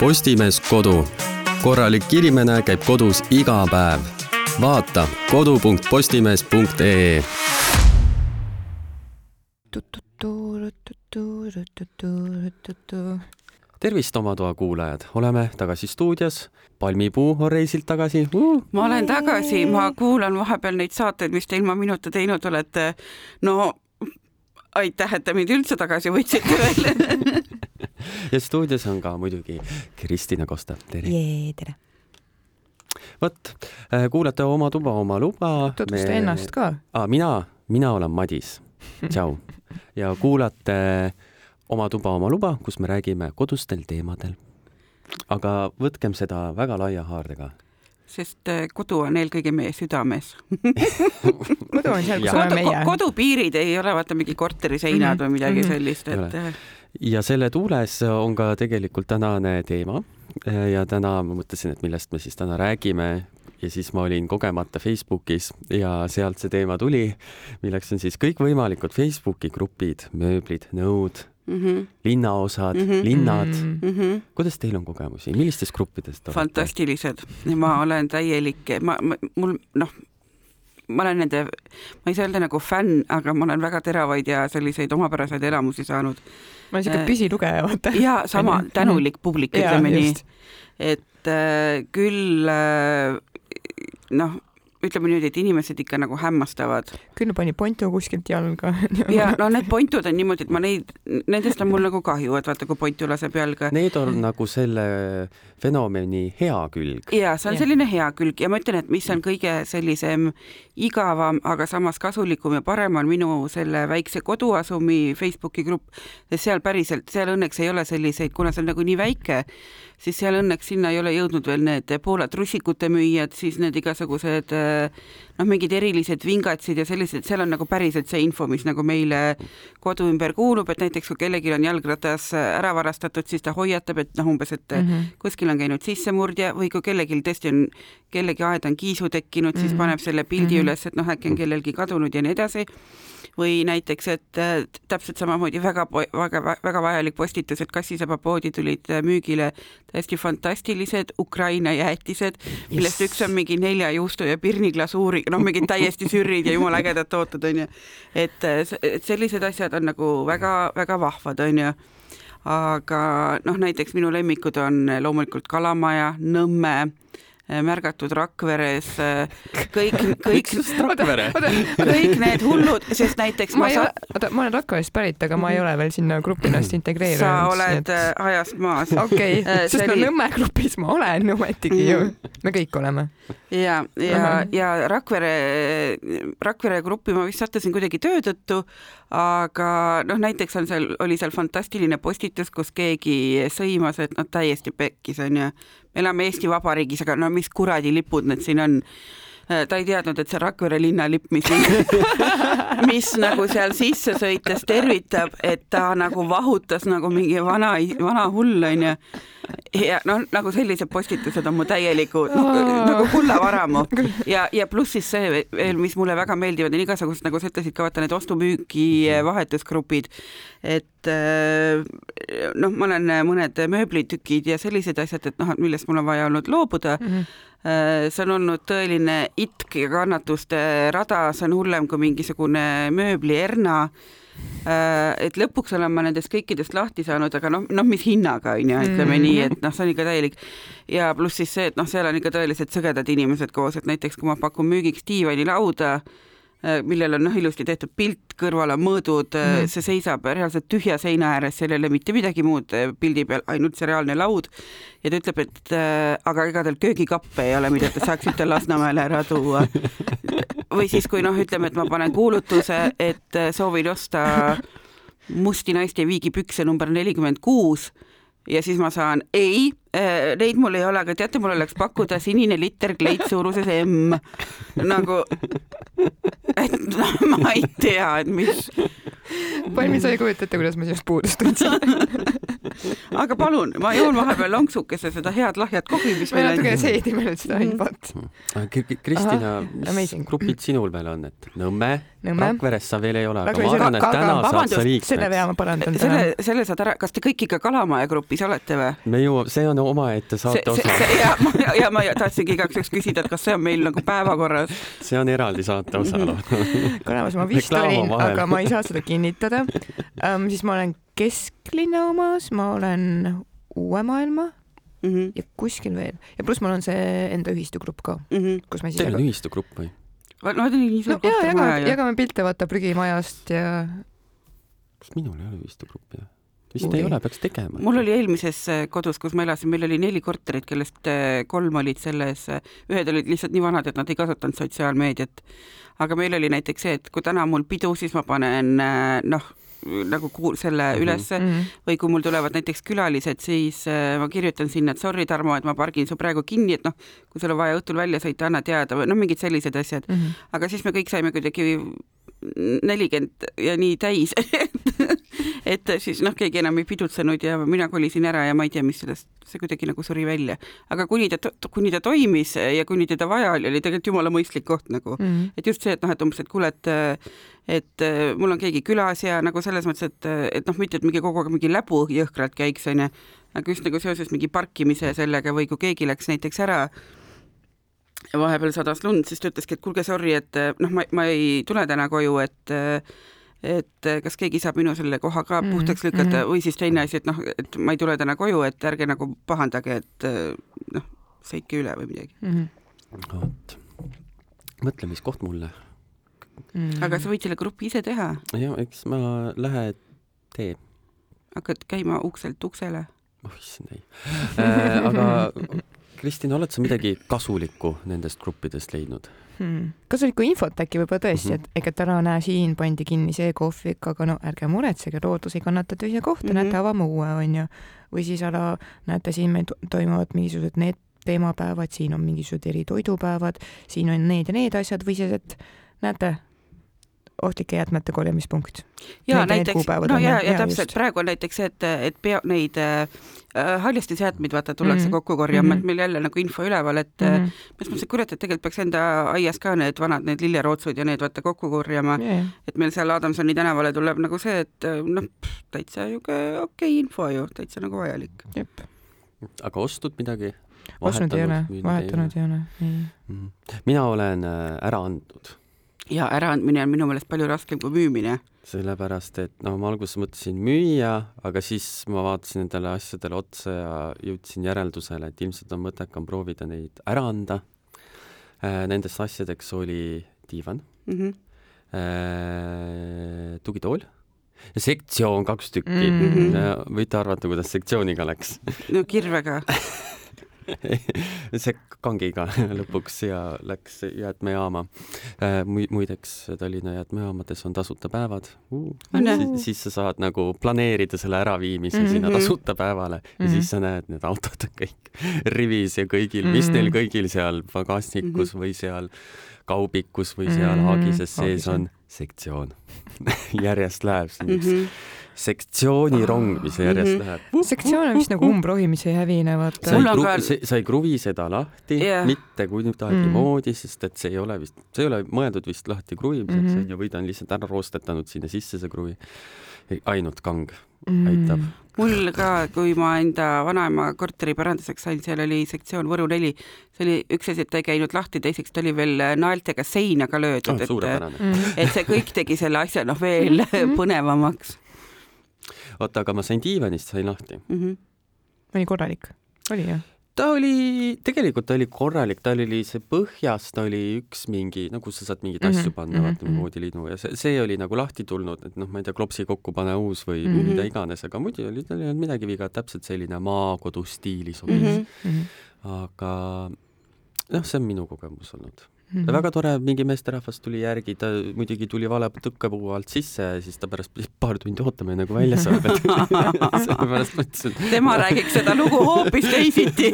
Postimees Kodu. korralik inimene käib kodus iga päev. vaata kodu.postimees.ee tervist, oma toa kuulajad, oleme tagasi stuudios. palmipuu on reisilt tagasi uh.. ma olen tagasi, ma kuulan vahepeal neid saateid, mis te ilma minuta teinud olete. no aitäh, et te mind üldse tagasi võtsite veel ja stuudios on ka muidugi Kristina Kosta, tere. tere. vot, äh, kuulate Oma tuba, oma luba. tutvusta Me... ennast ka. mina, mina olen Madis. tšau. ja kuulate Oma tuba, oma luba, kus me räägime kodustel teemadel. aga võtkem seda väga laia haardega sest äh, kodu on eelkõige meie südames kodu on seal, kus oleme meie. kodupiirid ei ole vaata mingi korteri seinad mm -hmm. või midagi -hmm. sellist, et ja selle tuules on ka tegelikult tänane teema ja täna ma mõtlesin, et millest me siis täna räägime ja siis ma olin kogemata Facebookis ja sealt see teema tuli, milleks on siis kõikvõimalikud Facebooki grupid, mööblid, nõud mm, -hmm. linnaosad mm, -hmm. linnad mm. -hmm. kuidas teil on kogemusi, millistes gruppides te olete? fantastilised, ma olen täielik, ma, ma, mul noh, ma olen nende, ma ei saa öelda nagu fänn, aga ma olen väga teravaid ja selliseid omapäraseid elamusi saanud. ma olen siuke äh, püsilugeja, vaata. ja sama, tänulik publik, ütleme nii. et äh, küll äh, noh ütleme niimoodi, et inimesed ikka nagu hämmastavad. küll pani pontu kuskilt jalga ja no need pontud on niimoodi, et ma neid, nendest on mul nagu kahju, et vaata, kui pontu laseb jalga. Need on nagu selle fenomeni hea külg. ja see on ja. selline hea külg ja ma ütlen, et mis on kõige sellisem igavam, aga samas kasulikum ja parem on minu selle väikse koduasumi Facebooki grupp, sest seal päriselt, seal õnneks ei ole selliseid, kuna see on nagu nii väike siis seal õnneks sinna ei ole jõudnud veel need Poola trussikute müüjad, siis need igasugused noh, mingid erilised vingatsid ja sellised, seal on nagu päriselt see info, mis nagu meile kodu ümber kuulub, et näiteks kui kellelgi on jalgratas ära varastatud, siis ta hoiatab, et noh, umbes, et mm -hmm. kuskil on käinud sissemurdja või kui kellelgi tõesti on, kellegi aeda on kiisu tekkinud mm, -hmm. siis mhm. paneb selle pildi mm -hmm. üles, et noh, äkki on kellelgi kadunud ja nii edasi või näiteks, et täpselt samamoodi väga, väga, väga vajalik postitus, et kassisabapoodi tulid müügile täiesti fantastilised Ukraina jäätised, millest yes. üks on mingi nelja juustu ja pirniglasuuri, noh, mingid täiesti sürrid ja jumala ägedad tooted onju. et, äh, et sellised asjad on nagu väga-väga vahvad onju aga noh, näiteks minu lemmikud on loomulikult Kalamaja, Nõmme Äh, märgatud Rakveres, äh, kõik, kõik, kõik need hullud, sest näiteks ma, ma ei sa... ole, oota, ma olen Rakverest pärit, aga ma ei ole veel sinna gruppi ennast integreerinud. sa oled et... Äh, ajast maas. okei okay., sest no Nõmme grupis ma olen ometigi ju, me kõik oleme. ja, ja, ja Rakvere, Rakvere gruppi ma vist sattusin kuidagi töö tõttu, aga noh, näiteks on seal, oli seal fantastiline postitus, kus keegi sõimas, et noh, täiesti pekkis onju, me elame Eesti Vabariigis, aga no mis kuradi lipud need siin on Äh, ta ei teadnud, et see Rakvere linnalipp, mis mis nagu seal sisse sõites tervitab, et ta nagu vahutas nagu mingi vana, vana hull onju. Ja noh, nagu sellised postitused on mu täieliku no, nagu kullavaramu ja, ja pluss siis see veel, mis mulle väga meeldivad, on igasugused, nagu sa ütlesid ka vaata need ostu-müügi vahetusgrupid, et äh, noh, ma olen mõned mööblitükid ja sellised asjad, et noh, millest mul on vaja olnud loobuda. Mm. -hmm see on olnud tõeline itk ja kannatuste rada, see on hullem kui mingisugune mööblierna. Äh, et lõpuks olen ma nendest kõikidest lahti saanud, aga noh, noh, mis hinnaga on ju, ütleme mm. nii, et noh, see on ikka täielik ja pluss siis see, et noh, seal on ikka tõeliselt sõgedad inimesed koos, et näiteks kui ma pakun müügiks diivanilauda, Äh, millel on noh, ilusti tehtud pilt, kõrval on mõõdud mm., see seisab reaalselt tühja seina ääres, seal ei ole mitte midagi muud äh, pildi peal, ainult see reaalne laud. ja ta ütleb, et äh, aga ega tal köögikappe ei ole, mida te saaksite Lasnamäele ära tuua. või siis, kui noh, ütleme, et ma panen kuulutuse, et soovin osta musti naiste viigipükse number nelikümmend kuus ja siis ma saan ei, äh, neid mul ei ole, aga teate, mul oleks pakkuda sinine liter kleit suuruses M nagu et no, ma ei tea, et mis. Palmi, sa ei kujuta ette, kuidas ma sinust puudust tundsin aga palun, ma joon vahepeal lonksukese seda head lahjat kohvi, mis me meil natuke on. seedime nüüd seda infot. Kristina, mis amazing. grupid sinul veel on, et Nõmme, Nõmme. Rakveres sa veel ei ole, aga ma arvan, et täna saad sa vabandust, selle liikmeks. vea ma parandan täna. selle, selle saad ära, kas te kõik ikka Kalamaja grupis olete või? me jõuame, see on omaette saate osa, ja ma, ja ma tahtsingi igaks juhuks küsida, et kas see on meil nagu päevakorras. see on eraldi saate osa. Kalevis ma vist on olin, aga ma ei saa seda kinnitada um,. siis ma olen kesklinna omas, ma olen Uue Maailma Mm -hmm. ja kuskil veel ja pluss mul on see enda ühistugrupp ka, Mm -hmm. kus me siis Teil on ühistugrupp või? no ta oli nii no, suur ja, jagame, kortermaja jagame pilte vaata prügimajast ja kas minul ei ole ühistugruppi? Vist Oi. ei ole, peaks tegema. mul oli eelmises äh, kodus, kus ma elasin, meil oli neli korterit, kellest äh, kolm olid selles, ühed olid lihtsalt nii vanad, et nad ei kasutanud sotsiaalmeediat. aga meil oli näiteks see, et kui täna on mul pidu, siis ma panen äh, noh, nagu kuul- selle Mhm. ülesse mm, või kui mul tulevad näiteks külalised, siis äh, ma kirjutan sinna, et sorry, Tarmo, et ma pargin su praegu kinni, et noh, kui sul on vaja õhtul välja sõita, anna teada või noh, mingid sellised asjad. -hmm. aga siis me kõik saime kuidagi nelikümmend ja nii täis et siis noh, keegi enam ei pidutsenud ja mina kolisin ära ja ma ei tea, mis sellest, see kuidagi nagu suri välja. aga kuni ta, kuni ta toimis ja kuni teda vaja oli, oli tegelikult jumala mõistlik koht nagu Mm -hmm. et just see, et noh, et umbes, et kuule, et et mul on keegi külas ja nagu selles mõttes, et, et noh, mitte et mingi kogu aeg mingi läbu jõhkralt käiks, onju, aga just nagu seoses mingi parkimise sellega või kui keegi läks näiteks ära vahepeal sadas lund, siis ta ütleski, et kuulge, sorry, et noh, ma, ma ei tule täna koju, et et kas keegi saab minu selle koha ka Mhm, puhtaks lükata mhm. või siis teine asi, et noh, et ma ei tule täna koju, et ärge nagu pahandage, et noh, sõitke üle või midagi. Mm vot, mõtle, mis koht mulle. -hmm. aga sa võid selle grupi ise teha, ja eks ma lähe tee. hakkad käima ukselt uksele. oh issand ei äh,. aga Kristina, oled sa midagi kasulikku nendest gruppidest leidnud? hmm. kasulikku infot äkki võib-olla tõesti Mhm. mm, -hmm. et ega täna näe, siin pandi kinni see kohvik, aga no ärge muretsege, loodus ei kannata tühja kohta mm, Mhm. -hmm. näete, avame uue, onju. või siis ala, näete, siin meil to- toimuvad mingisugused need teemapäevad, siin on mingisugused eritoidupäevad, siin on need ja need asjad või siis, et näete, ohtlike jäätmete korjamispunkt. ja Need- näiteks, no ja, jah, ja täpselt just. praegu on näiteks see, et, et pea, neid äh, haljastisjäätmeid vaata tullakse mm Mhm. -hmm. kokku korjama mm, -hmm. Mhm. et meil jälle nagu info üleval, et mm Mm -hmm. ma mõtlesin, et kurat, et tegelikult peaks enda aias ka need vanad, need lillerootsud ja need vaata kokku korjama, yeah. et meil seal Adamsoni tänavale tuleb nagu see, et noh, täitsa okei okay info ju, täitsa nagu vajalik. jep, aga ostnud midagi? ostnud ei ole, vahetanud ei ole, ei. Mhm. mina olen äh, ära andnud, ja äraandmine on minu meelest palju raskem kui müümine. sellepärast et no ma alguses mõtlesin müüa, aga siis ma vaatasin nendele asjadele otsa ja jõudsin järeldusele, et ilmselt on mõttekam proovida neid ära anda. Nendest asjadeks oli diivan Mm -hmm. äh, tugitool sektsioon kaks tükki Mm. mm.. võite arvata, kuidas sektsiooniga läks no kirvega. see kangiga lõpuks ja läks jäätmejaama. muideks Tallinna jäätmejaamades on tasuta päevad uh. On jah? Si. siis sa saad nagu planeerida selle äraviimise mm Mhm. -hmm. sinna tasuta päevale ja mm Mhm. -hmm. siis sa näed need autod kõik rivis ja kõigil, mis Mhm. neil kõigil seal pagasnikus mm -hmm. või seal kaubikus või seal Mhm. haagises sees on. on sektsioon järjest läheb Mm selliseks -hmm. sektsioonirong, mis järjest Mhm. läheb. sektsioon on vist nagu umbrohi, mis ei hävine, vaata sa ei Mul on kru- ka-, sa ei kruvi seda lahti yeah. mitte kuidagimoodi mm., sest et see ei ole vist, see ei ole mõeldud vist lahti kruvimiseks Mhm. onju mm -hmm., või ta on lihtsalt ära roostetanud sinna sisse see kruvi. ainult kang Mm. aitab. mul ka, kui ma enda vanaema korteri päranduseks sain, seal oli sektsioon Võru neli, see oli üks asi, et ta ei käinud lahti, teiseks ta oli veel naeltega seina ka löödud Oh,, et. Mm. et see kõik tegi selle asja noh, veel Mhm. põnevamaks oota, aga ma sain diivanist sain lahti. mm. -hmm. oli korralik, oli jah? ta oli, tegelikult ta oli korralik, tal oli see põhjas, ta oli üks mingi, no kus sa saad mingeid mm -hmm. Mhm, asju panna mhm, mm, vaata mhm. voodiliinu ja see, see oli nagu lahti tulnud, et noh, ma ei tea, klopsi kokku pane uus või mm Mhm. -hmm. mida iganes, aga muidu oli tal ei olnud midagi viga, täpselt selline maakodu stiili sobis mm. Mhm. -hmm. aga noh, see on minu kogemus olnud. Mm. -hmm. väga tore, mingi meesterahvas tuli järgi, ta muidugi tuli vale tõkkepuu alt sisse ja siis ta pärast pidi paar tundi ootama, enne kui välja saab, et sellepärast ma ütlesin. tema räägiks seda lugu hoopis teisiti.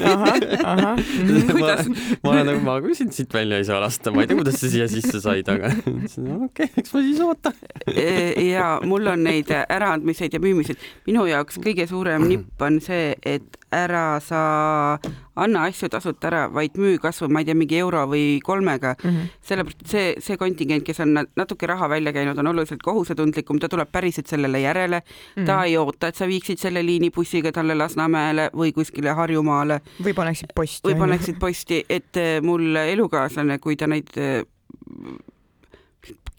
kuidas? ma olen nagu, ma küll sind siit välja ei saa lasta, ma ei tea, kuidas sa siia sisse said, aga okei okay,, eks ma siis ootan. E, ja mul on neid äraandmiseid ja müümiseid. minu jaoks kõige suurem nipp on see, et ära sa anna asju tasuta ära, vaid müü kas või ma ei tea, mingi euro või kolmega mm -hmm.. sellepärast, see, see kontingent, kes on natuke raha välja käinud, on oluliselt kohusetundlikum, ta tuleb päriselt sellele järele mm, -hmm. ta ei oota, et sa viiksid selle liini bussiga talle Lasnamäele või kuskile Harjumaale. või paneksid posti. või paneksid posti, et eh, mul elukaaslane, kui ta neid eh,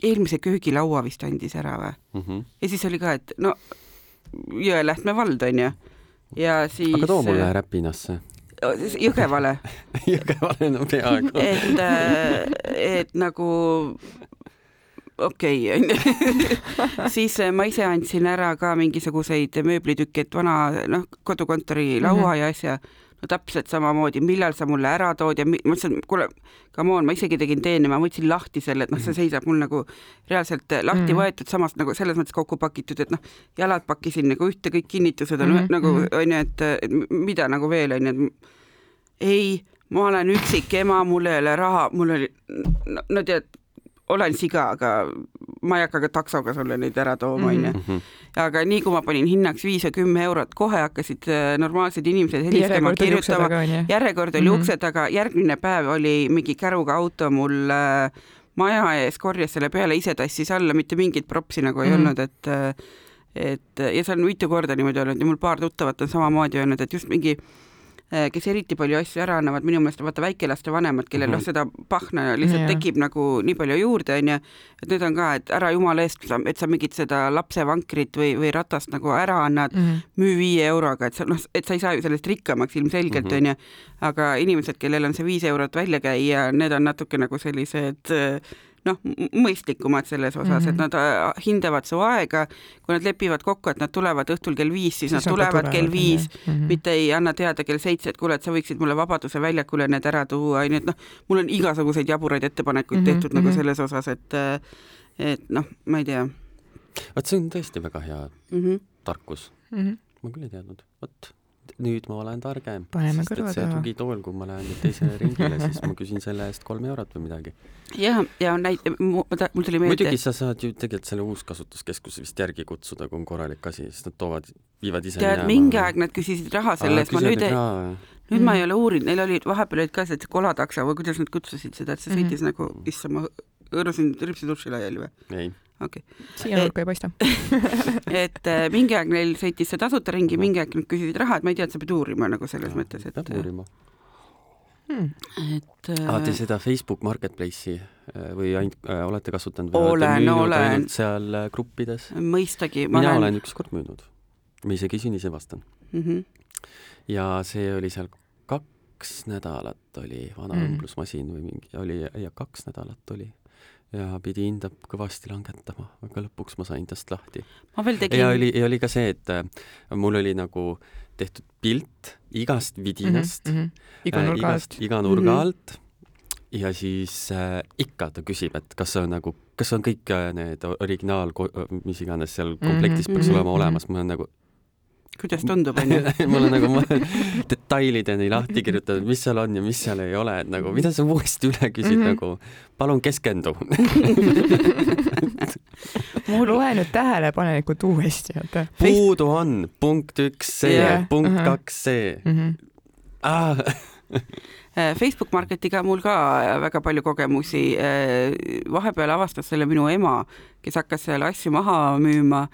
eelmise köögilaua vist andis ära või mm? -hmm. ja siis oli ka, et no Jõelähtme vald onju ja siis. aga too mulle Räpinasse. Jõgevale Jõgevale, no peaaegu. et, äh, et nagu okei okay, siis äh, ma ise andsin ära ka mingisuguseid mööblitükke, et vana noh, kodukontori laua mm -hmm. ja asja no täpselt samamoodi, millal sa mulle ära tood ja ma ütlesin, kuule, come on, ma isegi tegin teene, ma võtsin lahti selle, et noh, see mhm. seisab mul nagu reaalselt lahti mm võetud, samas nagu selles mõttes kokku pakitud, et noh, jalad pakkisin nagu ühte, kõik kinnitused on mm nagu mhm. onju, et, mida nagu veel onju, et ei, ma olen üksik ema, mul ei ole raha, mul oli, no tead, olen siga, aga ma ei hakka ka taksoga sulle neid ära tooma, onju. Mhm. aga nii kui ma panin hinnaks viis või kümme eurot, kohe hakkasid äh, normaalsed inimesed helistama, kirjutama, järjekord oli mm -hmm. ukse taga, järgmine päev oli mingi käruga auto mul äh, maja ees, korjas selle peale, ise tassis alla, mitte mingit propsi nagu ei mm -hmm. olnud, et äh, et ja see on mitu korda niimoodi olnud ja mul paar tuttavat on samamoodi öelnud, et just mingi kes eriti palju asju ära annavad, minu meelest vaata väikelaste vanemad, kellel noh mm -hmm., seda pahna lihtsalt ja. tekib nagu nii palju juurde, onju, et need on ka, et ära jumala eest, et sa mingit seda lapsevankrit või, või ratast nagu ära annad mm, -hmm. müü viie euroga, et sa noh, et sa ei saa ju sellest rikkamaks ilmselgelt, mhm. onju, aga inimesed, kellel on see viis eurot välja käia, need on natuke nagu sellised äh, noh, mõistlikumad selles osas mm, -hmm. et mhm. nad äh, hindavad su aega, kui nad lepivad kokku, et nad tulevad õhtul kell viis, siis, nad tulevad, kell viis mm, -hmm. mitte ei anna teada kell seitse, et kuule, et sa võiksid mulle Vabaduse väljakule need ära tuua, onju, et noh, mul on igasuguseid jaburaid ettepanekuid mm -hmm. tehtud nagu mhm. selles osas, et et noh, ma ei tea. vot see on tõesti väga hea mm -hmm. tarkus mm. -hmm. ma küll ei teadnud, vot nüüd ma olen targem. paneme kõrva taha. tugitool, kui ma lähen nüüd teisele ringile, siis ma küsin selle eest kolm eurot või midagi. jah, ja näit-, mul tuli meelde. muidugi sa saad ju tegelikult selle uuskasutuskeskuse vist järgi kutsuda, kui on korralik asi, sest nad toovad, viivad ise tead, mingi aeg nad küsisid raha selle eest, ma nüüd ei, nüüd mm. ma ei ole uurinud, neil oli, vahepeal olid ka sellised kolatakso või kuidas nad kutsusid seda, et see sõitis mm -hmm. nagu, issand, ma hõõrusin ripsituši laiali või? ei okei okay.. siia nurka ei paista et äh, mingi aeg neil sõitis see tasuta ringi, mingi aeg nad küsisid raha, et ma ei tea, et sa pead uurima nagu selles ja, mõttes, et. peab uurima hmm.. et äh,. Aa, te seda Facebook Marketplace'i äh, või ainult äh, olete kasutanud või olen, olen. seal äh, gruppides? mõistagi. mina olen, olen ükskord müünud. ma isegi sünnise vastan mm. -hmm. ja see oli seal kaks nädalat oli vana mm. õmblusmasin või mingi, oli, ja kaks nädalat oli ja pidi hinda kõvasti langetama, aga lõpuks ma sain tast lahti. ma veel tegin. ja oli, ja oli ka see, et äh, mul oli nagu tehtud pilt igast vidinast mm, -hmm. iga nurga äh, alt, iga nurga mm -hmm. alt ja siis äh, ikka ta küsib, et kas on nagu, kas on kõik äh, need originaal, mis iganes seal komplektis mm -hmm. peaks -hmm. olema olemas, ma olen nagu kuidas tundub, onju? mul on nagu detailideni lahti kirjutatud, mis seal on ja mis seal ei ole, et nagu mida sa uuesti üle küsid mm, -hmm. nagu palun keskendu mul loe nüüd tähelepanelikult uuesti, oota. puudu on punkt üks see yeah., punkt uh -huh. kaks see mm. -hmm. Ah. Facebook Marketiga mul ka väga palju kogemusi. Äh, vahepeal avastas selle minu ema, kes hakkas seal asju maha müüma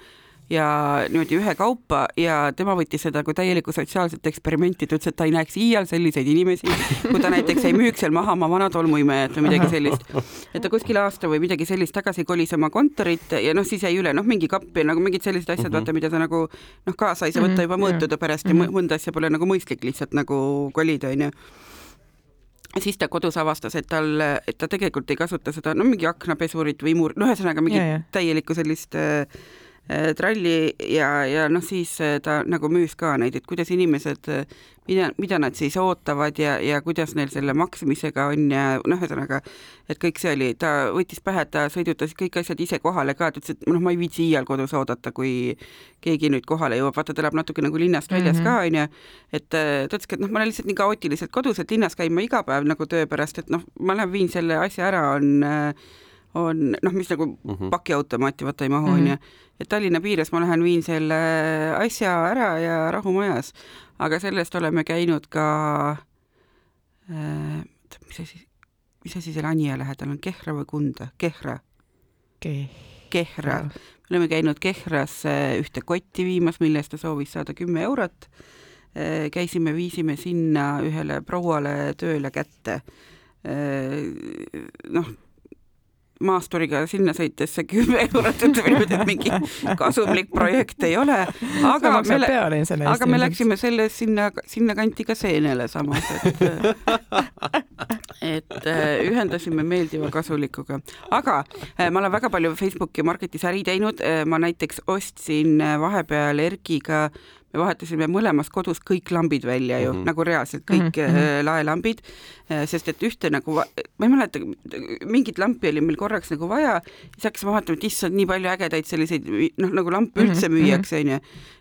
ja niimoodi ühekaupa ja tema võttis seda kui täielikku sotsiaalset eksperimenti, ta ütles, et ta ei näeks iial selliseid inimesi, kui ta näiteks ei müüks seal maha oma vana tolmuimejat või midagi sellist. et ta kuskil aasta või midagi sellist tagasi kolis oma kontorit ja noh, siis jäi üle noh, mingi kapp ja nagu mingid sellised asjad mm, -hmm. vaata, mida sa nagu noh, kaasa ei saa võtta juba mhm, mõõtude pärast ja mhm. mõnda asja pole nagu mõistlik lihtsalt nagu kolida, onju siis ta kodus avastas, et tal, et ta tegelikult ei kasuta seda, no mingi aknapesurit või imur, no ühesõnaga mingit täielikku sellist äh, äh, tralli ja, ja noh, siis äh, ta nagu müüs ka neid, et kuidas inimesed, mida, mida nad siis ootavad ja, ja kuidas neil selle maksmisega on ja noh, ühesõnaga, et kõik see oli, ta võttis pähe, ta sõidutas kõik asjad ise kohale ka, ta ütles, et noh, ma ei viitsi iial kodus oodata, kui keegi nüüd kohale jõuab, vaata, ta elab natuke nagu linnast väljas mm -hmm. ka, onju, et ta ütleski, et noh, ma olen lihtsalt nii kaootiliselt kodus, et linnas käin ma iga päev nagu töö pärast, et noh, ma lähen viin selle asja ära, on on noh, mis nagu mm -hmm. pakiautomaati vaata ei mahu, onju. et Tallinna piires ma lähen viin selle asja ära ja rahumajas, aga sellest oleme käinud ka äh,, mis asi, mis asi seal Anija lähedal on, Kehra või Kunda, Kehra Ke? Kehra, me oleme käinud Kehras ühte kotti viimas, mille eest ta soovis saada kümme eurot. käisime, viisime sinna ühele prouale tööle kätte. noh maasturiga sinna sõites see kümme eurot, ütleme niimoodi, et mingi kasumlik projekt ei ole, aga me, aga me läksime selle sinna, sinnakanti ka seenele samas, et et äh, ühendasime meeldiva kasulikuga. aga äh, ma olen väga palju Facebooki marketis äri teinud, äh, ma näiteks ostsin vahepeal Erkiga me vahetasime mõlemas kodus kõik lambid välja ju mm, -hmm. nagu reaalselt kõik mm -hmm. laelambid, äh, sest et ühte nagu, ma ei mäleta, mingit lampi oli meil korraks nagu vaja, siis hakkasime vaatama, et issand, nii palju ägedaid selliseid noh, nagu lampe üldse mhm, müüakse, onju.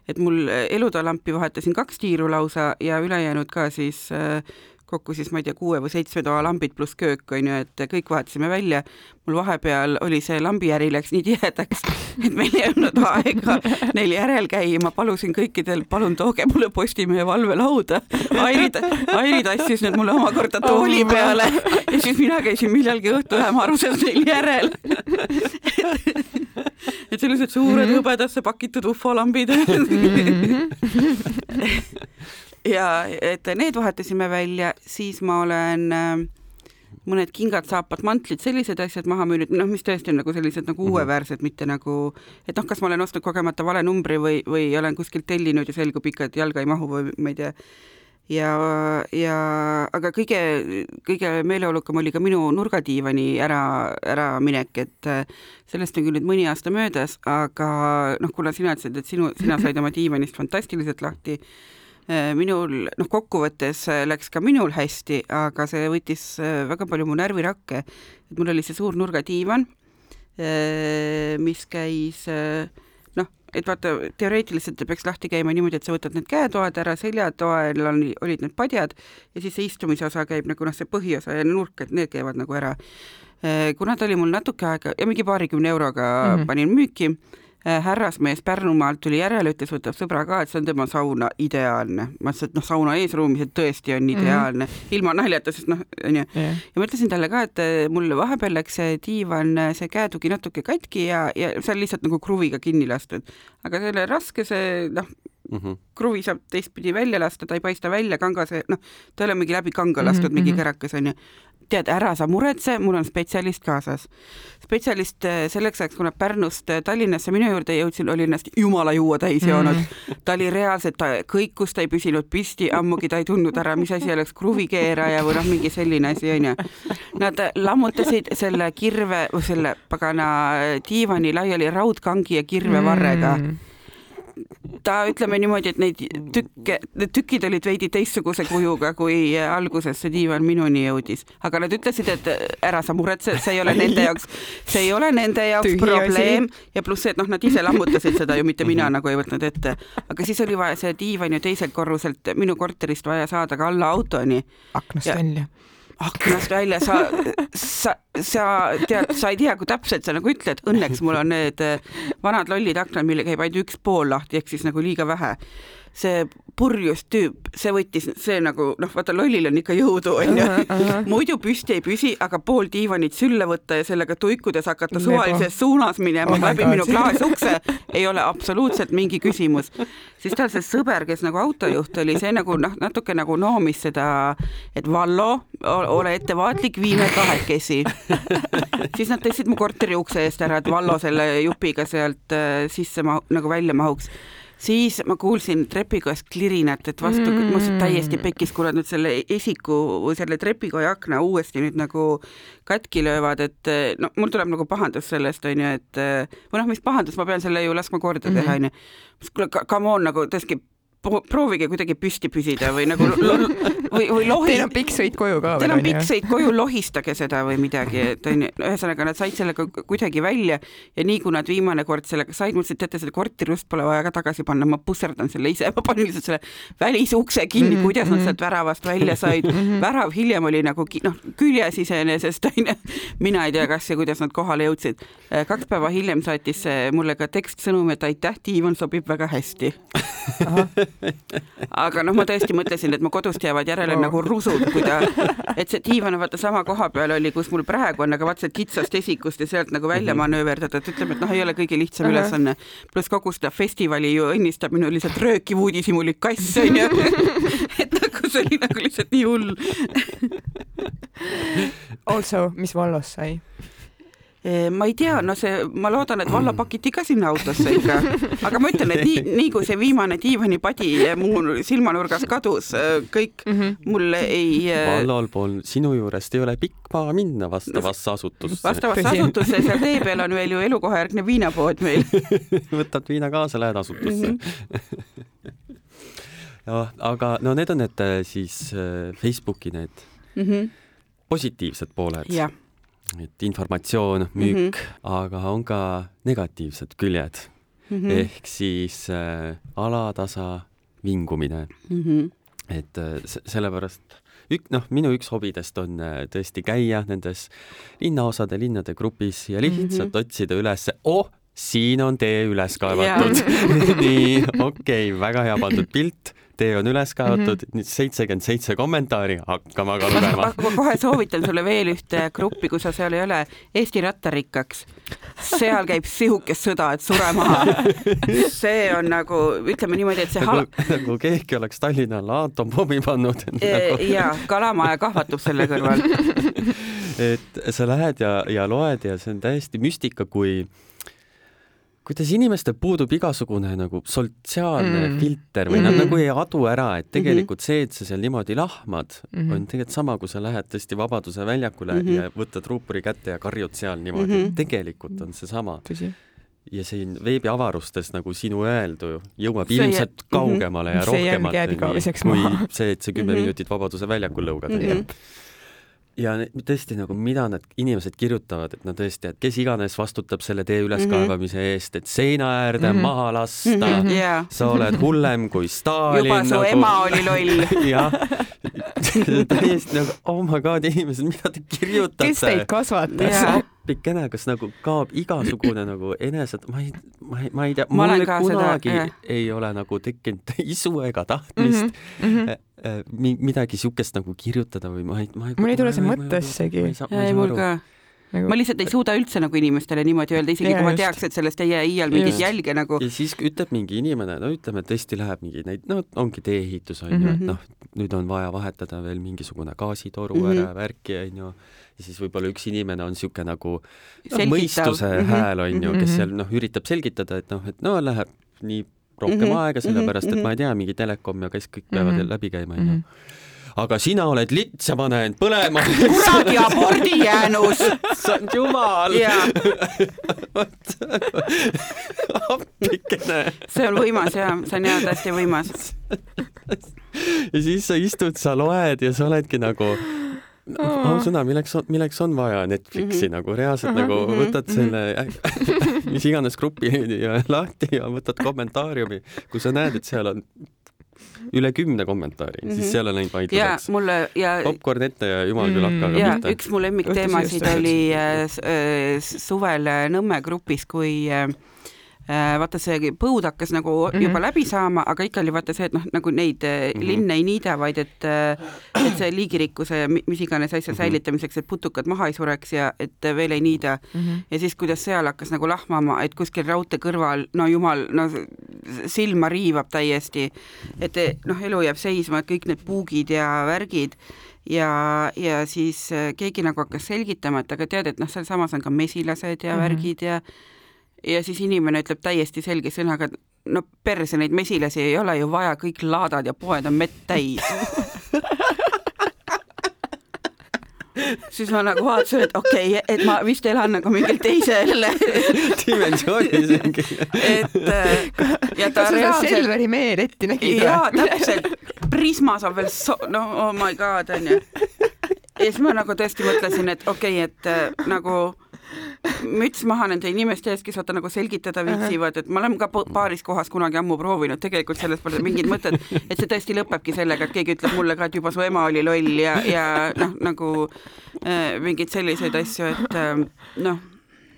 et mul elutoalampi vahetasin kaks tiiru lausa ja ülejäänud ka siis äh, kokku siis ma ei tea, kuue või seitsme toa lambid pluss köök, on ju, et kõik vahetasime välja. mul vahepeal oli see lambiäri läks nii tihedaks, et meil ei olnud aega neil järel käia, ma palusin kõikidel, palun tooge mulle Postimehe valvelauda. Airi, Airi tassis need mulle omakorda tooli peale ja siis mina käisin millalgi õhtu hämarusel neil järel et sellised suured mm -hmm. hõbedasse pakitud ufolambid mm. -hmm ja et need vahetasime välja, siis ma olen äh, mõned kingad, saapad, mantlid, sellised asjad maha müünud, noh, mis tõesti on nagu sellised nagu -hmm. uueväärsed, mitte nagu, et noh, kas ma olen ostnud kogemata vale numbri või, või olen kuskilt tellinud ja selgub ikka, et jalga ei mahu või ma ei tea. ja, ja aga kõige, kõige meeleolukam oli ka minu nurgadiivani ära, äraminek, et äh, sellest on küll nüüd mõni aasta möödas, aga noh, kuna sina ütlesid, et sinu, sina said oma diivanist fantastiliselt lahti minul, noh, kokkuvõttes äh, läks ka minul hästi, aga see võttis äh, väga palju mu närvirakke. et mul oli see suur nurgadiivan, mis käis noh, et vaata, teoreetiliselt ta peaks lahti käima niimoodi, et sa võtad need käetoad ära, seljatoel on, olid need padjad ja siis see istumisosa käib nagu noh, see põhiosa ja nurk, et need käivad nagu ära. kuna ta oli mul natuke aega ja mingi paarikümne euroga mm -hmm. panin müüki Äh, härrasmees Pärnumaalt tuli järele, ütles, võtab sõbra ka, et see on tema sauna ideaalne. ma ütlesin, et noh, sauna eesruumis, et tõesti on mhm. ideaalne mm, -hmm. ilma naljata, sest noh, onju. ja ma ütlesin talle ka, et äh, mul vahepeal läks see diivan, see käetugi natuke katki ja, ja seal lihtsalt nagu kruviga kinni lastud. aga selle raske see noh mm, -hmm. kruvi saab teistpidi välja lasta, ta ei paista välja, kangas, noh, ta ei ole mingi läbi kanga lastud mm -hmm. mingi mhm. kärakas onju tead, ära sa muretse, mul on spetsialist kaasas. spetsialist eh, selleks ajaks, kui nad Pärnust eh, Tallinnasse minu juurde jõudsid, oli ennast jumala juua täis joonud mm.. ta oli reaalselt, ta kõikus, ta ei püsinud püsti, ammugi ta ei tundnud ära, mis asi oleks kruvikeeraja või noh, mingi selline asi onju. Nad lammutasid selle kirve, selle pagana diivani laiali raudkangi ja kirvevarrega mm ta ütleme niimoodi, et neid tükke, need tükid olid veidi teistsuguse kujuga, kui alguses see diivan minuni jõudis, aga nad ütlesid, et ära sa muretse, see ei ole nende jaoks, see ei ole nende jaoks Tühi probleem asi. ja pluss see, et noh, nad ise lammutasid seda ju, mitte mina nagu ei võtnud ette, aga siis oli vaja see diivan ju teiselt korruselt minu korterist vaja saada ka alla autoni. aknast välja aknast välja, sa, sa, sa tead, sa ei tea, kui täpselt sa nagu ütled, õnneks mul on need eh, vanad lollid aknad, millega käib ainult üks pool lahti, ehk siis nagu liiga vähe see purjus tüüp, see võttis, see nagu noh, vaata lollil on ikka jõudu, onju. muidu püsti ei püsi, aga pool diivanit sülle võtta ja sellega tuikudes hakata suvalises suunas minema oh läbi minu klaasukse ei ole absoluutselt mingi küsimus. siis tal see sõber, kes nagu autojuht oli, see nagu noh, natuke nagu noomis seda, et Vallo, ole ettevaatlik, viime kahekesi. siis nad tõstsid mu korteri ukse eest ära, et Vallo selle jupiga sealt äh, sisse ma, nagu välja mahuks siis ma kuulsin trepikojas klirinat, et vastu mm., mul täiesti pekkis, nad nüüd selle esiku või selle trepikoja akna uuesti nüüd nagu katki löövad, et no mul tuleb nagu pahandus sellest, on ju, et või noh, mis pahandus, ma pean selle ju laskma korda teha, Mhm. on ju. kuule, come on, nagu tõesti proovige kuidagi püsti püsida või nagu või, või lohi-. Teil on pikk sõit koju ka Teil on pikk sõit koju, lohistage seda või midagi, et onju, ühesõnaga nad said sellega kuidagi välja ja nii kui nad viimane kord sellega said, mõtlesin, et teate, seda korteriust pole vaja ka tagasi panna, ma pusserdan selle ise, ma panin lihtsalt selle välisukse kinni mm, -hmm. kuidas nad sealt väravast välja said mm. -hmm. värav hiljem oli nagu noh, küljes iseenesest onju, mina ei tea, kas ja kuidas nad kohale jõudsid. kaks päeva hiljem saatis mulle ka tekstsõnum, et aitäh, diivan sobib väga hästi aga noh, ma tõesti mõtlesin, et mu kodust jäävad järele oh. nagu rusud, kui ta, et see diivan on vaata sama koha peal oli, kus mul praegu on, aga vaata sealt kitsast esikust ja sealt nagu välja mm -hmm. manööverdada, et ütleme, et noh, ei ole kõige lihtsam uh -huh. ülesanne. pluss kogu seda festivali ju õnnistab minu lihtsalt röökiv uudishimulik kass onju et nagu see oli nagu lihtsalt nii hull Also, mis vallas sai? Ma ei tea, no see, ma loodan, et valla pakiti ka sinna autosse ikka, aga ma ütlen, et nii, nii kui see viimane diivanipadi mu silmanurgas kadus, kõik mm -hmm. mulle ei. vallal pool sinu juurest ei ole pikk maa minna vastavasse asutusse. vastavasse asutusse, seal tee peal on veel ju elukohajärgne viinapood meil võtad viina kaasa, lähed asutusse mm. -hmm. ja, aga no need on need siis Facebooki need mm -hmm. positiivsed pooled jah et informatsioon, müük mm, -hmm. aga on ka negatiivsed küljed mm. -hmm. ehk siis äh, alatasa vingumine mm. -hmm. et äh, sellepärast ük-, noh, minu üks hobidest on äh, tõesti käia nendes linnaosade, linnade grupis ja lihtsalt mm -hmm. otsida üles, oh, siin on tee üles kaevatud nii, okei okay,, väga hea pandud pilt tee on üles kaevatud mm, -hmm. seitsekümmend seitse kommentaari, hakkame aga lugema. ma kohe soovitan sulle veel ühte gruppi, kui sa seal ei ole, Eesti rattarikkaks. seal käib sihuke sõda, et sure maha. see on nagu, ütleme niimoodi, et see nagu, nagu keegi oleks Tallinna alla aatompomi pannud e. Nagu... ja kalamaja kahvatub selle kõrval et sa lähed ja, ja loed ja see on täiesti müstika, kui kuidas inimestel puudub igasugune nagu sotsiaalne mm. filter või mm -hmm. nad nagu ei adu ära, et tegelikult see, et sa seal niimoodi lahmad mm, -hmm. on tegelikult sama, kui sa lähed tõesti Vabaduse väljakule mm -hmm. ja võtad ruupori kätte ja karjud seal niimoodi mm, -hmm. tegelikult on see sama. ja siin veebiavarustes nagu sinu öeldu jõuab see ilmselt jä... kaugemale ja see rohkemat kui see, et sa kümme mm -hmm. minutit Vabaduse väljakul lõugad mm. -hmm ja tõesti nagu, mida need inimesed kirjutavad, et no tõesti, et kes iganes vastutab selle tee üleskaevamise mm -hmm. eest, et seina äärde mm -hmm. maha lasta mm, -hmm. yeah. sa oled hullem kui Stalin. juba su nagu... ema oli loll. jah, täiesti nagu oh my god, inimesed, mida te kirjutate? kes teid kasvatas yeah.? Appikene, kas nagu kaob igasugune nagu enese, ma ei, ma ei, ma ei tea, mul kunagi seda, ei ole nagu tekkinud isu ega tahtmist mm -hmm. midagi siukest nagu kirjutada või ma ei, ma ei. mul ei tule see mõttessegi. ei, mul ka. Ma lihtsalt ei suuda üldse nagu inimestele niimoodi öelda, isegi ja, kui ma just. teaks, et sellest ei jää iial mingit jälge nagu. ja siis ütleb mingi inimene, no ütleme, tõesti läheb mingi neid, no ongi tee-ehitus on ju mm -hmm., et noh, nüüd on vaja vahetada veel mingisugune gaasitoru mm -hmm. ära, värki on ju ja siis võib-olla üks inimene on niisugune nagu no, mõistuse mm -hmm. hääl on ju, kes seal noh, üritab selgitada, et noh, et no läheb nii rohkem mm -hmm. aega, sellepärast et ma ei tea, mingi telekom ja kes kõik peavad mm -hmm. läbi käima, onju aga sina oled lits ja panen põlema. kuradi abordijäänus. issand jumal. appikene. see on võimas ja see on jah tõesti võimas. ja siis sa istud, sa loed ja sa oledki nagu ausõna, milleks on, milleks on vaja Netflixi mm -hmm. nagu reaalselt mm -hmm. nagu mhm, võtad mhm. selle mis iganes grupi ja lahti ja võtad kommentaariumi, kui sa näed, et seal on üle kümne kommentaari mm, -hmm. siis seal on ainult vaidluseks. mulle ja popkorn ette ja jumal küll hakka, aga ja, mitte. üks mu lemmikteemasid oli äh, äh, suvel Nõmme grupis, kui äh, Äh, vaata see põud hakkas nagu mm -hmm. juba läbi saama, aga ikka oli vaata see, et noh, nagu neid mm -hmm. linne ei niida, vaid et, äh, et see liigirikkuse ja mis iganes asja mm -hmm. säilitamiseks, et putukad maha ei sureks ja et veel ei niida mm. -hmm. ja siis, kuidas seal hakkas nagu lahmama, et kuskil raudtee kõrval, no jumal, no silma riivab täiesti, et noh, elu jääb seisma, et kõik need puugid ja värgid ja, ja siis keegi nagu hakkas selgitama, et aga tead, et noh, sealsamas on ka mesilased ja mm -hmm. värgid ja ja siis inimene ütleb täiesti selge sõnaga, no perse, neid mesilasi ei ole ju vaja, kõik laadad ja poed on mett täis siis ma nagu vaatasin, et okei okay,, et ma vist elan nagu mingil teisel dimensioonis mingi. et äh, ja ta reaalselt. Selveri meeretti nägid või? jaa, täpselt. Prisma saab veel so-, no oh my god, onju. ja siis ma nagu tõesti mõtlesin, et okei okay,, et äh, nagu müts maha nende inimeste ees, kes vaata nagu selgitada viitsivad, et ma olen ka paaris kohas kunagi ammu proovinud, tegelikult selles pole mingit mõtet, et see tõesti lõpebki sellega, et keegi ütleb mulle ka, et juba su ema oli loll ja, ja noh, nagu äh, mingeid selliseid asju, et äh, noh.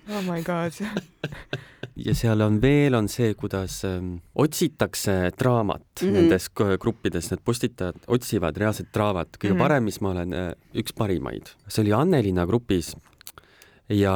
oh my god ja seal on veel, on see, kuidas ähm, otsitakse draamat mm -hmm. nendes gruppides, need postitajad otsivad reaalset draamat. kõige mm -hmm. parem, mis ma olen äh,, üks parimaid, see oli Annelina grupis ja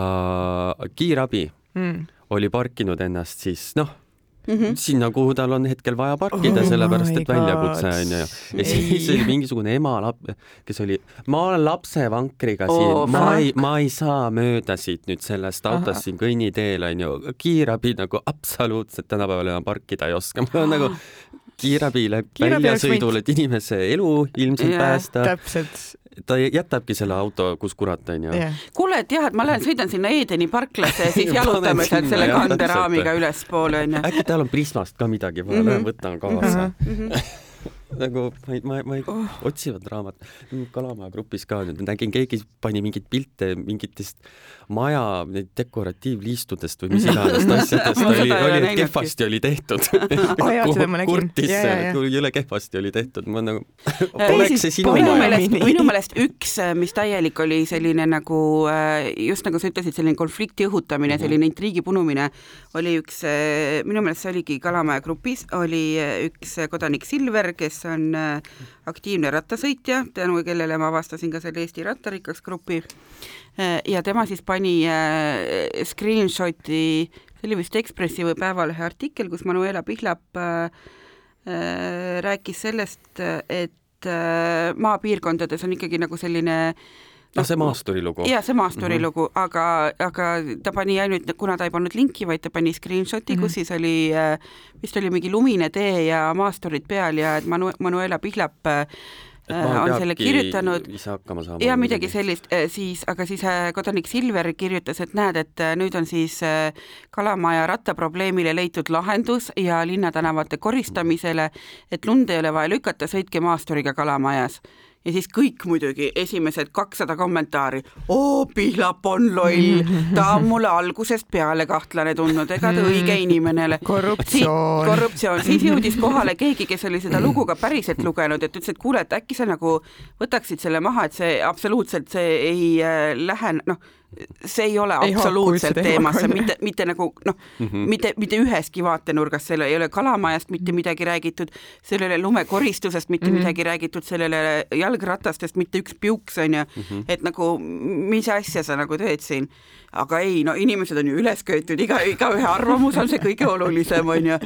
kiirabi mm. oli parkinud ennast siis noh Mm -hmm. sinna, kuhu tal on hetkel vaja parkida oh, sellepärast et väljakutse on ju. ja siis oli mingisugune ema lap-, kes oli, ma olen lapsevankriga oh, siin, ma ei, ma ei saa mööda siit nüüd sellest autost siin kõnniteel on ju, kiirabi nagu absoluutselt tänapäeval enam parkida ei oska, mul on nagu kiirabile väljasõidul, et inimese elu ilmselt yeah, päästa. täpselt ta jätabki selle auto, kus kurat on ju kuule, et jah, et ma lähen sõidan sinna Edeni parklasse ja siis jalutame sealt selle kanderaamiga ülespoole onju. äkki tal on Prismast ka midagi, ma lähen võtan kaasa mm. -hmm nagu ma ei, ma, ma ei oh., otsivad raamat. Kalamaja grupis ka nüüd nägin, keegi pani mingeid pilte mingitest maja neid dekoratiivliistudest või mis iganes asjadest oli, oli, et kehvasti oli tehtud. Kurtis, jõle kehvasti oli tehtud, ma nagu oleks see sinu meelest, minu meelest üks, mis täielik oli selline nagu äh, just nagu sa ütlesid, selline konflikti õhutamine, mhm. selline intriigi punumine, oli üks, äh, minu meelest see oligi Kalamaja grupis, oli äh, üks kodanik Silver, kes on aktiivne rattasõitja, tänu kellele ma avastasin ka selle Eesti rattarikkaks grupi ja tema siis pani äh, screenshot'i, see oli vist Ekspressi või Päevalehe artikkel, kus Manuela Pihlap äh, äh, rääkis sellest, et äh, maapiirkondades on ikkagi nagu selline noh, see maasturi lugu. jaa, see maasturi mm -hmm. lugu, aga, aga ta pani ainult, kuna ta ei pannud linki, vaid ta pani screenshot'i mm, -hmm. kus siis oli, äh, vist oli mingi lumine tee ja maasturid peal ja et Manu-, Manuela Pihlap äh, Äh, on selle kirjutanud. ja midagi sellist, äh, siis, aga siis äh, kodanik Silver kirjutas, et näed, et nüüd on siis Kalamaja rattaprobleemile leitud lahendus ja linnatänavate koristamisele, et lund ei ole vaja lükata, sõitke maasturiga Kalamajas ja siis kõik muidugi esimesed kakssada kommentaari, oo, Pihlap on loll, ta on mulle algusest peale kahtlane tundnud, ega ta õige inimene ole. korruptsioon. korruptsioon, siis jõudis kohale keegi, kes oli seda lugu ka päriselt lugenud, et ütles, et kuule, et äkki sa nagu võtaksid selle maha, et see absoluutselt, see ei äh, lähe, noh see ei ole ei absoluutselt teemasse, mitte, mitte nagu noh mm -hmm., mitte, mitte ühestki vaatenurgast, seal ei ole kalamajast mitte midagi räägitud, seal ei ole lumekoristusest mitte mm -hmm. midagi räägitud, seal ei ole jalgratastest mitte üks piuks, on ju mm, -hmm. et nagu mis asja sa nagu teed siin aga ei, no inimesed on ju üles köetud, iga, igaühe arvamus on see kõige olulisem, on ju.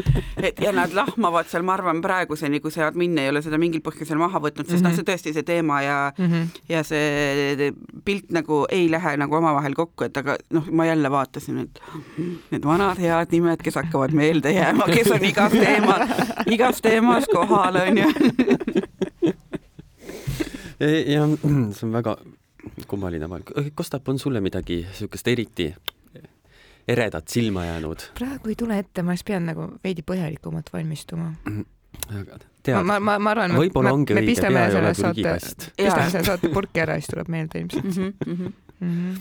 et ja nad lahmavad seal, ma arvan, praeguseni, kui see admin ei ole seda mingil põhjusel maha võtnud, sest mm -hmm. noh, mhm. see tõesti see teema ja mm, -hmm. ja see pilt nagu ei lähe nagu omavahel kokku, et aga noh, ma jälle vaatasin, et need vanad head nimed, kes hakkavad meelde jääma, kes on igas teemas, igas teemas kohal, on ju. ja see on väga kummaline valik. Kostap, on sulle midagi niisugust eriti eredat silma jäänud? praegu ei tule ette, ma siis pean nagu veidi põhjalikumalt valmistuma. tead, ma, ma, ma arvan, võib-olla ongi õige, pea ei ole prügikast. pistame selle saate purki ära, siis tuleb meelde ilmselt mm. -hmm, mm -hmm. Mm.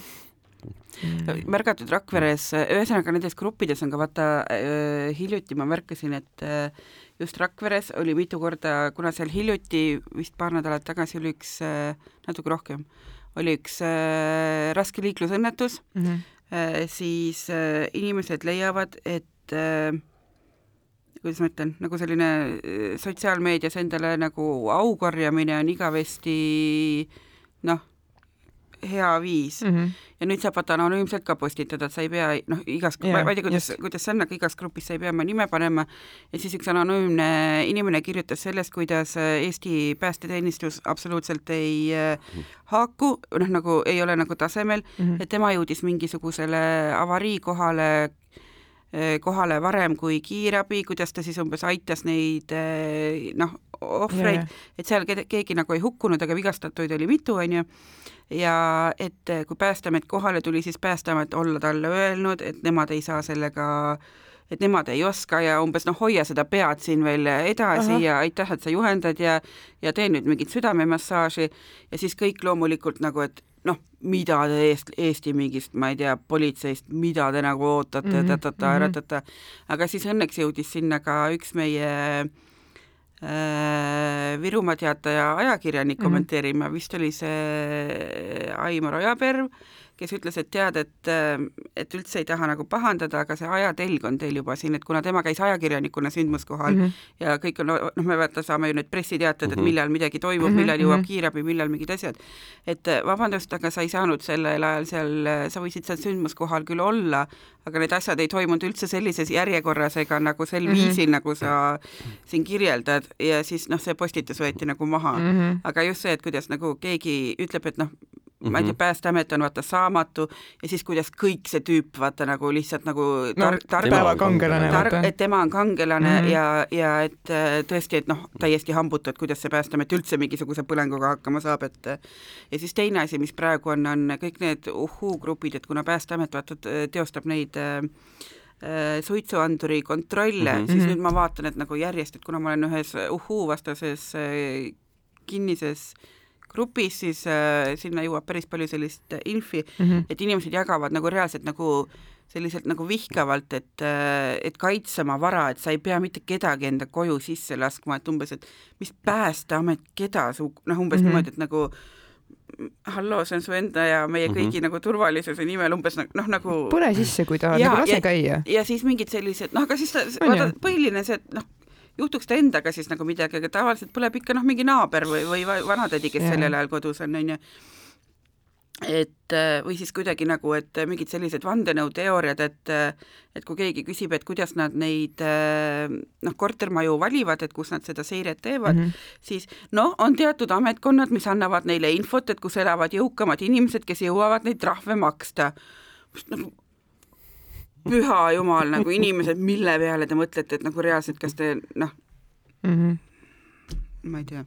Märgatud Rakveres, ühesõnaga nendes gruppides on ka vaata äh, hiljuti ma märkasin, et äh, just Rakveres oli mitu korda, kuna seal hiljuti, vist paar nädalat tagasi oli üks äh, natuke rohkem, oli üks raske liiklusõnnetus mm, -hmm. siis inimesed leiavad, et kuidas ma ütlen, nagu selline sotsiaalmeedias endale nagu au korjamine on igavesti noh, hea viis mm. -hmm. ja nüüd saab vaata anonüümselt ka postitada, et sa ei pea, noh, igas yeah,, ma ei tea, kuidas, kuidas see on, aga igas grupis sa ei pea oma nime panema ja siis üks anonüümne inimene kirjutas sellest, kuidas Eesti päästeteenistus absoluutselt ei mm. haaku, noh, nagu ei ole nagu tasemel mm, -hmm. et tema jõudis mingisugusele avariikohale kohale varem kui kiirabi, kuidas ta siis umbes aitas neid eh, noh, ohvreid, et seal keegi nagu ei hukkunud, aga vigastatuid oli mitu, on ju, ja et eh, kui Päästeamet kohale tuli, siis Päästeamet olla talle öelnud, et nemad ei saa sellega et nemad ei oska ja umbes noh, hoia seda pead siin veel edasi Aha. ja aitäh, et sa juhendad ja ja tee nüüd mingit südamemassaaži ja siis kõik loomulikult nagu, et noh, mida te eest, Eesti mingist, ma ei tea, politseist, mida te nagu ootate mm, -hmm. tatata, mhm. ratata, aga siis õnneks jõudis sinna ka üks meie äh, Virumaa Teataja ajakirjanik mm -hmm. kommenteerima, vist oli see Aimar Ojaperv, kes ütles, et tead, et, et üldse ei taha nagu pahandada, aga see ajatelg on teil juba siin, et kuna tema käis ajakirjanikuna sündmuskohal mm -hmm. ja kõik on, noh, me vaata, saame ju nüüd pressiteated, et mhm. millal midagi toimub mm, -hmm. millal jõuab mhm. kiirabi, millal mingid asjad. et äh, vabandust, aga sa ei saanud sellel ajal seal, äh, sa võisid seal sündmuskohal küll olla, aga need asjad ei toimunud üldse sellises järjekorras ega nagu sel mm -hmm. viisil, nagu sa siin kirjeldad ja siis noh, see postitus võeti nagu maha mm. -hmm. aga just see, et kuidas nagu keegi ütleb, et noh, mm -hmm. ma ei tea, mhm. Päästeamet on vaata saamatu ja siis kuidas kõik see tüüp vaata nagu lihtsalt nagu tar- no,, tar-, kangelane, tar-, et tema on kangelane mm -hmm. ja, ja et äh, tõesti, et noh, täiesti hambutu, et kuidas see Päästeamet üldse mingisuguse põlenguga hakkama saab, et ja siis teine asi, mis praegu on, on kõik need uhuu-grupid, et kuna Päästeamet vaata teostab neid äh, äh suitsuanduri kontrolle mm, -hmm. siis mhm. nüüd ma vaatan, et nagu järjest, et kuna ma olen ühes uhuu vastases äh, kinnises äh, grupis, siis äh, sinna jõuab päris palju sellist infi mm, -hmm. et inimesed jagavad nagu reaalselt nagu selliselt nagu vihkavalt, et, äh, et kaitse oma vara, et sa ei pea mitte kedagi enda koju sisse laskma, et umbes, et mis Päästeamet, keda su, noh, umbes mm -hmm. niimoodi, et nagu halloo, see on su enda ja meie kõigi mm -hmm. nagu turvalisuse nimel umbes noh, nagu põle sisse, kui tahad, nagu lase käia. ja siis mingid sellised, noh, aga siis ta, vaata, põhiline see, et noh, juhtuks ta endaga siis nagu midagi, aga tavaliselt põleb ikka noh, mingi naaber või, või vanatädi, kes sellel ajal kodus on, onju et või siis kuidagi nagu, et mingid sellised vandenõuteooriad, et et kui keegi küsib, et kuidas nad neid noh, kortermaju valivad, et kus nad seda seiret teevad mm, -hmm. siis noh, on teatud ametkonnad, mis annavad neile infot, et kus elavad jõukamad inimesed, kes jõuavad neid trahve maksta. nagu püha jumal, nagu inimesed, mille peale te mõtlete, et nagu reaalselt, kas te noh mm, -hmm. ma ei tea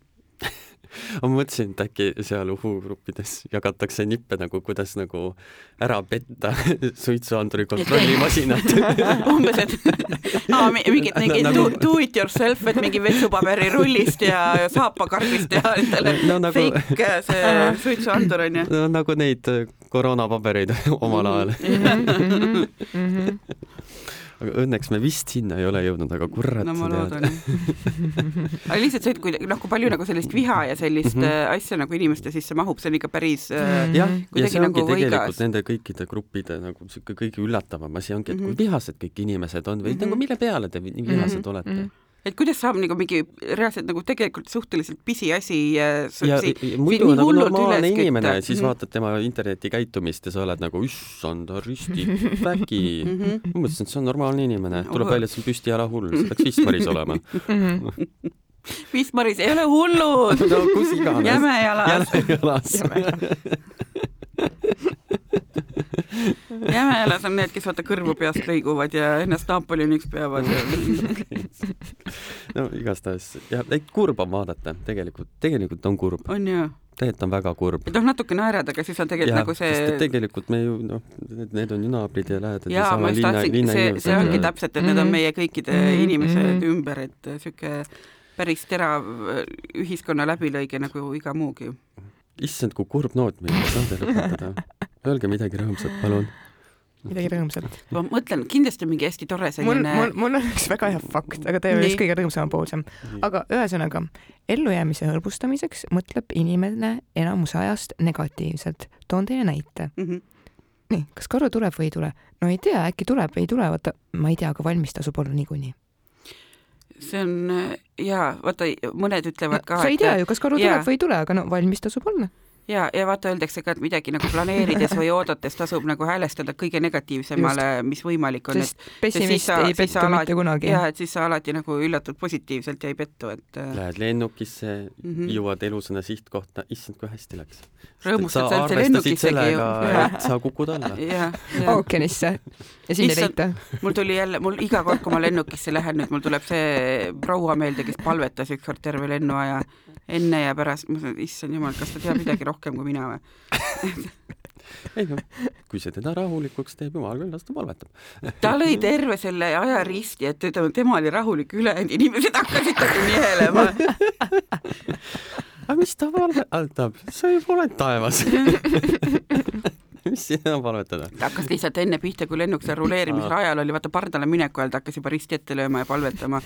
ma mõtlesin, et äkki seal uhugruppides jagatakse nippe nagu, kuidas nagu ära petta suitsuanduri kontrollimasinat umbes, et aa, mingid mingid do, do it yourself, et mingi vetsupaberirullist ja, ja saapakarbist ja endale no, nagu... fake see suitsuandur onju. no nagu neid koroonapabereid omal ajal mm. -hmm. Aga õnneks me vist sinna ei ole jõudnud, aga kurat. no ma loodan aga lihtsalt see, et kui noh, kui palju nagu sellist viha ja sellist mm -hmm. asja nagu inimeste sisse mahub, see on ikka päris äh, jah, ja see ongi nagu tegelikult võigas. nende kõikide gruppide nagu sihuke kõige üllatavam asi ongi, et kui mm -hmm. vihased kõik inimesed on või mm -hmm. nagu mille peale te nii vihased mm -hmm. olete mm. -hmm et kuidas saab nagu mingi reaalselt nagu tegelikult suhteliselt pisiasi äh, ja, ja muidu nagu normaalne inimene, siis mm -hmm. vaatad tema internetikäitumist ja sa oled nagu issand, risti vägi mm. -hmm. ma mõtlesin, et see on normaalne inimene, tuleb välja, et see on püstijalahull, see peaks Wismaris olema Wismaris ei ole hullud no kus iganes. Jämejalas. Jämejalas jämejalas on need, kes vaata kõrvu peast lõiguvad ja ennast Napoleoniks peavad ja no igastahes ja kurb on vaadata tegelikult, tegelikult on kurb. on ju? tegelikult on väga kurb. et noh, natuke naerad, aga siis on tegelikult ja, nagu see. tegelikult me ju noh, need on ju naabrid ja lähedad. jaa, ma just tahtsin, see, see ongi täpselt, et need on mhm. meie kõikide mm -hmm. inimesed mm -hmm. ümber, et sihuke päris terav ühiskonna läbilõige nagu iga muugi. issand, kui kurb noot meil saade lõpetada Öelge midagi rõõmsat, palun. midagi rõõmsat. ma mõtlen, kindlasti mingi hästi tore selline. mul, mul, mul on üks väga hea fakt, aga ta ei ole just kõige rõõmsamapoolsem. aga ühesõnaga, ellujäämise hõlbustamiseks mõtleb inimene enamuse ajast negatiivselt. toon teile näite mm. -hmm. nii, kas karu tuleb või ei tule? no ei tea, äkki tuleb, ei tule, vaata, ma ei tea, aga valmis tasub olla niikuinii see on jaa, vaata mõned ütlevad ka. sa ei tea ju, kas karu ja. tuleb või ei tule, aga no valmis tasub olla ja, ja vaata, öeldakse ka, et midagi nagu planeerides või oodates tasub nagu häälestada kõige negatiivsemale, mis võimalik on. sest pessimist ei pettu alati, mitte kunagi. jah, et siis sa alati nagu üllatud positiivselt ja ei pettu, et. Äh, Lähed lennukisse mm, -hmm. jõuad elusana sihtkohta, issand, kui hästi läks. rõõmustad sa üldse lennukissegi ju. et sa kukud alla. ookeanisse ja sind ei leita. mul tuli jälle, mul iga kord, kui ma lennukisse lähen, nüüd mul tuleb see proua meelde, kes palvetas ükskord terve lennuaja enne ja pärast, ma mõtlen, issand jumal, kas ta teab midagi rohkem kui mina või? Ei noh, kui see teda rahulikuks teeb, jumal küll, las ta palvetab. ta lõi terve selle aja risti, et ütleme, tema oli rahulik, ülejäänud inimesed hakkasid nagu nihelema. Aga mis ta palvetab, sa ju oled taevas mis siin enam palvetada? ta hakkas lihtsalt enne pihta, kui lennuk seal ruleerimisrajal oli, vaata pardale mineku ajal ta hakkas juba risti ette lööma ja palvetama.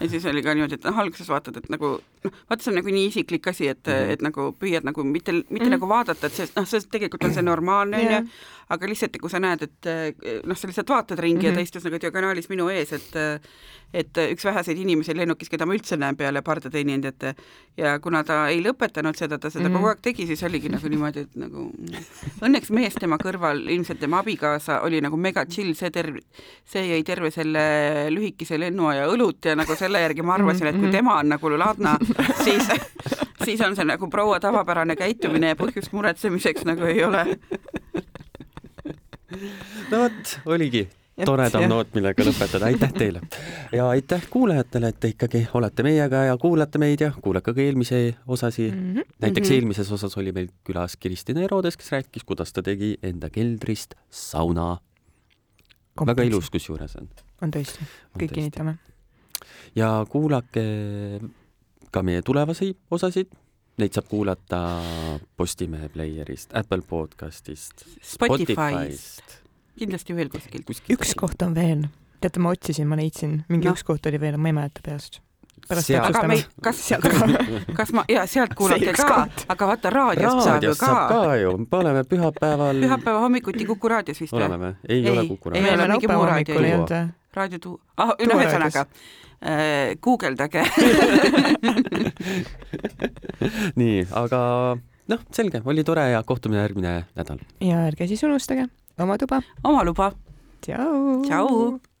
ja siis oli ka niimoodi, et noh, alguses vaatad, et nagu noh, vaata, see on nagu nii isiklik asi, et mm, -hmm. et nagu püüad nagu mitte, mitte mm -hmm. nagu vaadata, et see noh, see tegelikult on see normaalne onju yeah., aga lihtsalt kui sa näed, et noh, sa lihtsalt vaatad ringi mm -hmm. ja ta mhm. istus nagu diagonaalis minu ees, et et üks väheseid inimesi lennukis, keda ma üldse näen peale pardateenindajate ja kuna ta ei lõpetanud seda, ta seda mm -hmm. kogu aeg tegi, siis oligi nagu niimoodi, et nagu õnneks mees tema kõrval, ilmselt tema abikaasa oli nagu mega chill, see terv-, see jäi terve selle lühikese lennuaja õlut ja nagu selle järgi ma arvasin, et kui mhm. tema on nagu ladna, siis siis on see nagu proua tavapärane käitumine ja põhjust muretsemiseks nagu ei ole no vot, oligi toredam noot, millega lõpetada, aitäh teile ja aitäh kuulajatele, et te ikkagi olete meiega ja kuulate meid ja kuulake ka eelmise osasi mm. -hmm. näiteks mm -hmm. eelmises osas oli meil külas Kristina Erodes, kes rääkis, kuidas ta tegi enda keldrist sauna. väga ilus kusjuures on. on tõesti, kõik kinnitame. ja kuulake ka meie tulevasi osasid Neid saab kuulata Postimehe player'ist, Apple podcast'ist, Spotify'st, kindlasti veel kuskilt. üks koht on veel, teate, ma otsisin, ma leidsin, mingi no. üks koht oli veel, ma ei mäleta peast. aga me, kas, kas, kas ma, ja sealt kuulate ka, aga vaata raadiost saab ju ka. saab ka ju, paneme pühapäeval. pühapäeva hommikuti Kuku raadios vist või? oleme või? ei ole Kuku raadios. ei ole mingi muu raadio ei olnud. Raadio tu-, ah, no ühesõnaga äh, guugeldage nii, aga noh, selge, oli tore ja kohtume järgmine nädal. ja ärge siis unustage oma tuba. oma luba. tšau. tšau.